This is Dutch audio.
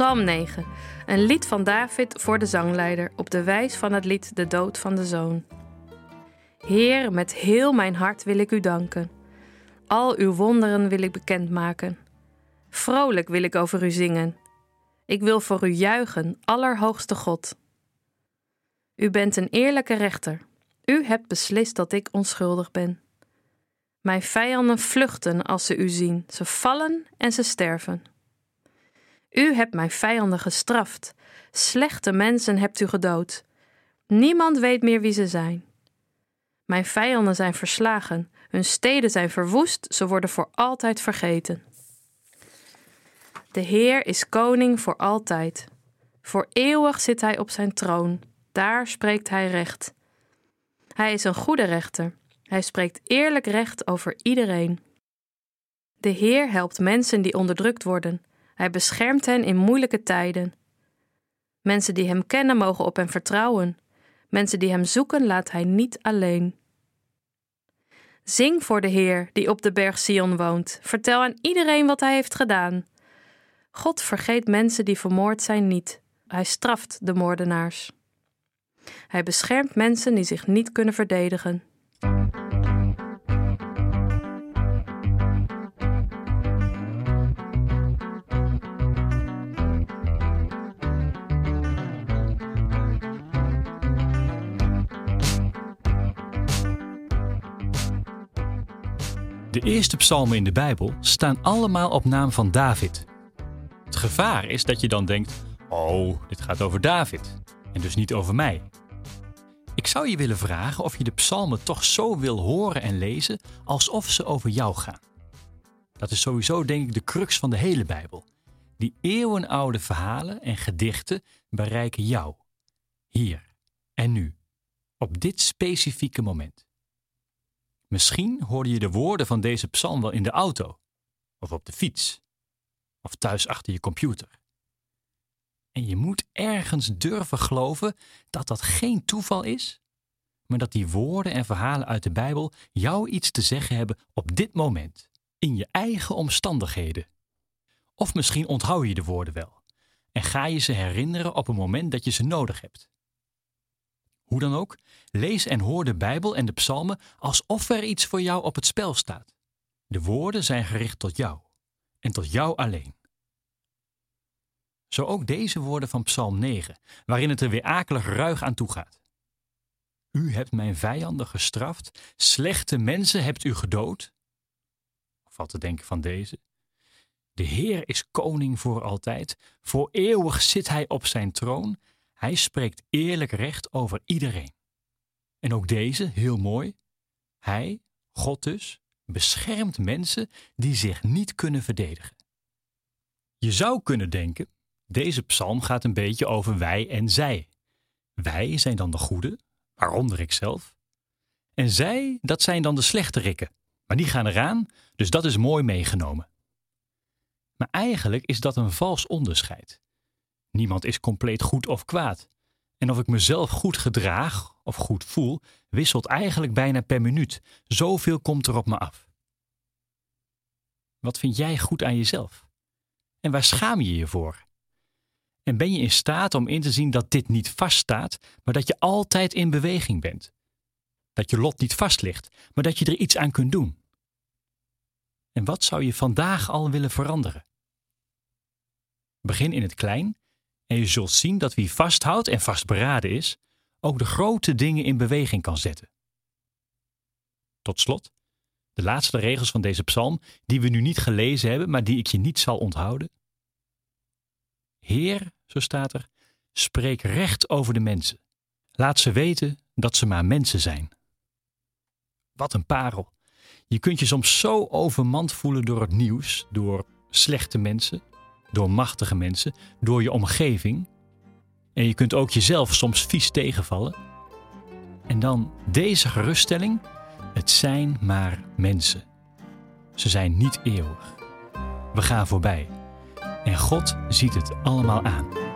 Psalm 9, een lied van David voor de zangleider op de wijs van het lied De dood van de zoon. Heer, met heel mijn hart wil ik u danken. Al uw wonderen wil ik bekendmaken. Vrolijk wil ik over u zingen. Ik wil voor u juichen, Allerhoogste God. U bent een eerlijke rechter. U hebt beslist dat ik onschuldig ben. Mijn vijanden vluchten als ze u zien. Ze vallen en ze sterven. U hebt mijn vijanden gestraft. Slechte mensen hebt u gedood. Niemand weet meer wie ze zijn. Mijn vijanden zijn verslagen. Hun steden zijn verwoest. Ze worden voor altijd vergeten. De Heer is koning voor altijd. Voor eeuwig zit hij op zijn troon. Daar spreekt hij recht. Hij is een goede rechter. Hij spreekt eerlijk recht over iedereen. De Heer helpt mensen die onderdrukt worden. Hij beschermt hen in moeilijke tijden. Mensen die Hem kennen mogen op Hem vertrouwen. Mensen die Hem zoeken laat Hij niet alleen. Zing voor de Heer die op de berg Sion woont. Vertel aan iedereen wat Hij heeft gedaan. God vergeet mensen die vermoord zijn niet. Hij straft de moordenaars. Hij beschermt mensen die zich niet kunnen verdedigen. De eerste psalmen in de Bijbel staan allemaal op naam van David. Het gevaar is dat je dan denkt: oh, dit gaat over David en dus niet over mij. Ik zou je willen vragen of je de psalmen toch zo wil horen en lezen alsof ze over jou gaan. Dat is sowieso denk ik de crux van de hele Bijbel. Die eeuwenoude verhalen en gedichten bereiken jou, hier en nu, op dit specifieke moment. Misschien hoorde je de woorden van deze psalm wel in de auto, of op de fiets, of thuis achter je computer. En je moet ergens durven geloven dat dat geen toeval is, maar dat die woorden en verhalen uit de Bijbel jou iets te zeggen hebben op dit moment, in je eigen omstandigheden. Of misschien onthoud je de woorden wel en ga je ze herinneren op een moment dat je ze nodig hebt. Hoe dan ook, lees en hoor de Bijbel en de psalmen alsof er iets voor jou op het spel staat. De woorden zijn gericht tot jou en tot jou alleen. Zo ook deze woorden van Psalm 9, waarin het er weer akelig ruig aan toe gaat. U hebt mijn vijanden gestraft, slechte mensen hebt u gedood. Of wat te denken van deze? De Heer is koning voor altijd, voor eeuwig zit hij op zijn troon, hij spreekt eerlijk recht over iedereen. En ook deze, heel mooi, hij, God dus, beschermt mensen die zich niet kunnen verdedigen. Je zou kunnen denken, deze psalm gaat een beetje over wij en zij. Wij zijn dan de goede, waaronder ikzelf. En zij, dat zijn dan de slechterikken. Maar die gaan eraan, dus dat is mooi meegenomen. Maar eigenlijk is dat een vals onderscheid. Niemand is compleet goed of kwaad. En of ik mezelf goed gedraag of goed voel, wisselt eigenlijk bijna per minuut. Zoveel komt er op me af. Wat vind jij goed aan jezelf? En waar schaam je je voor? En ben je in staat om in te zien dat dit niet vaststaat, maar dat je altijd in beweging bent? Dat je lot niet vast ligt, maar dat je er iets aan kunt doen? En wat zou je vandaag al willen veranderen? Begin in het klein en je zult zien dat wie vasthoudt en vastberaden is, ook de grote dingen in beweging kan zetten. Tot slot, de laatste regels van deze psalm, die we nu niet gelezen hebben, maar die ik je niet zal onthouden. Heer, zo staat er, spreek recht over de mensen. Laat ze weten dat ze maar mensen zijn. Wat een parel. Je kunt je soms zo overmand voelen door het nieuws, door slechte mensen, door machtige mensen, door je omgeving. En je kunt ook jezelf soms vies tegenvallen. En dan deze geruststelling: het zijn maar mensen. Ze zijn niet eeuwig. We gaan voorbij. En God ziet het allemaal aan.